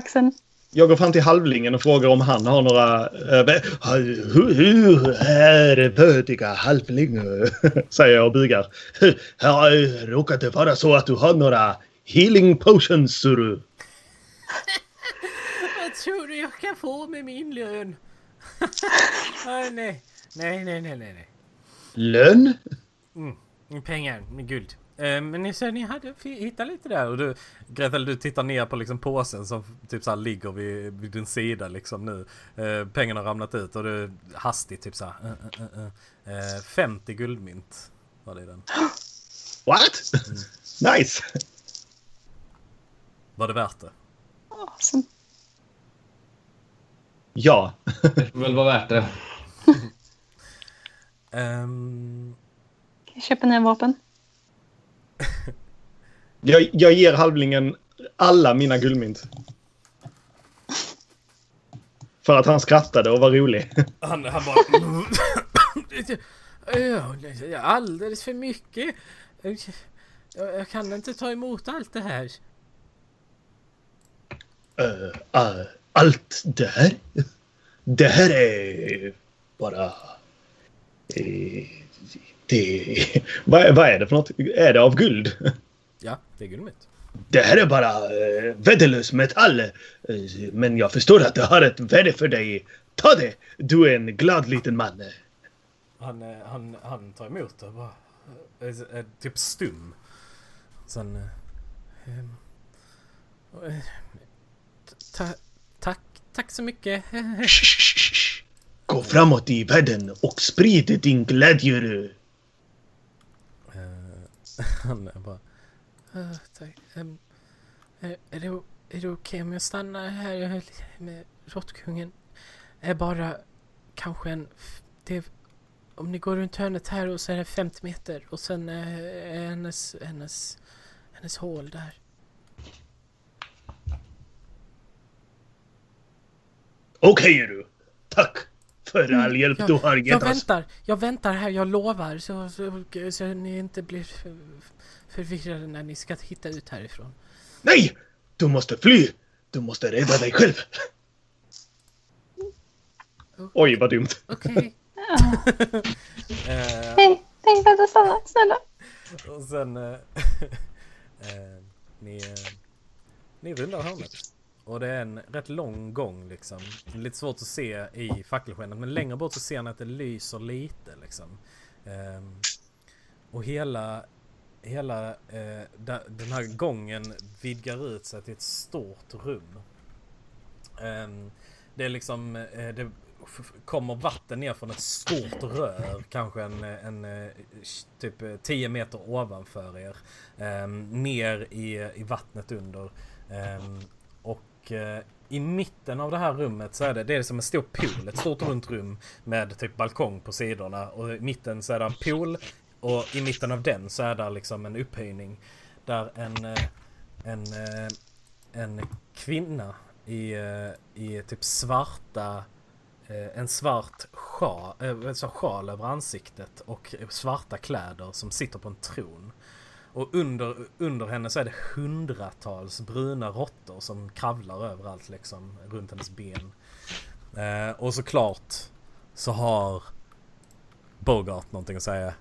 jag går fram till halvlingen och frågar om han har några... Uh, hur, hur är pötiga halvling? Säger jag och bugar. Har råkat det vara så att du har några healing potions, Suru? Vad tror du jag kan få med min lön? nej, nej, nej, nej, nej, nej. Lön? Mm, pengar, med guld. Eh, men ni sa ni hade hittat lite där och du, Gretel du tittar ner på liksom påsen som typ så här ligger vid, vid din sida liksom nu. Eh, pengarna har ramlat ut och du hastigt typ så här. Uh, uh, uh, uh. Eh, 50 guldmynt var det i den. What? nice! Var det värt det? Awesome. Ja. Det får väl vara värt det. Jag köper nya vapen. Jag, jag ger halvlingen alla mina guldmynt. För att han skrattade och var rolig. han, han bara... Alldeles för mycket. Jag, kan inte ta emot allt det här. Eh, eh, allt det här? Det här är bara... Eh, det... Vad, vad är det för något? Är det av guld? Ja, det är guldmynt. Det här är bara eh, värdelös metall. Eh, men jag förstår att det har ett värde för dig. Ta det! Du är en glad liten man. Han, eh, han, han tar emot det och bara... Är, är typ stum. Sen... eh, ehm, eh, ta, tack, tack så mycket. Gå framåt i världen och sprid din glädje. Eh, han är bara... "Eh, tack. ehm, är, är det, är det okej om jag stannar här med råttkungen? Är bara kanske en... Det, om ni går runt hörnet här och så är det 50 meter och sen är hennes, hennes, hennes hål där. Okej du. Tack för all hjälp Jag, du har jag gett oss. väntar, jag väntar här, jag lovar. Så, så, så ni inte blir för- förvirrade när ni ska hitta ut härifrån. Nej! Du måste fly! Du måste rädda dig själv. Oj, vad dumt. Okej. Eh, Nej, nej, vänta, stanna, snälla. Och sen... Eh, eh, ni, eh, ni rundar hörnet. Och det är en rätt lång gång liksom. Lite svårt att se i fackelskenet men längre bort så ser ni att det lyser lite liksom. Ehm, och hela, hela eh, da, den här gången vidgar ut sig till ett stort rum. Ehm, det är liksom, eh, det kommer vatten ner från ett stort rör, kanske en, en eh, typ eh, 10 meter ovanför er. ehm, ner i, i vattnet under. Ehm, och eh, i mitten av det här rummet så är det, det är som en stor pool, ett stort runt rum med typ balkong på sidorna. Och i mitten så är det en pool och i mitten av den så är det liksom en upphöjning. Där en, eh, en, eh, en kvinna i, eh, i typ svarta en svart sjal, äh, sjal över ansiktet och svarta kläder som sitter på en tron. Och under, under henne så är det hundratals bruna råttor som kravlar överallt liksom runt hennes ben. Eh, och såklart så har Bogart någonting att säga.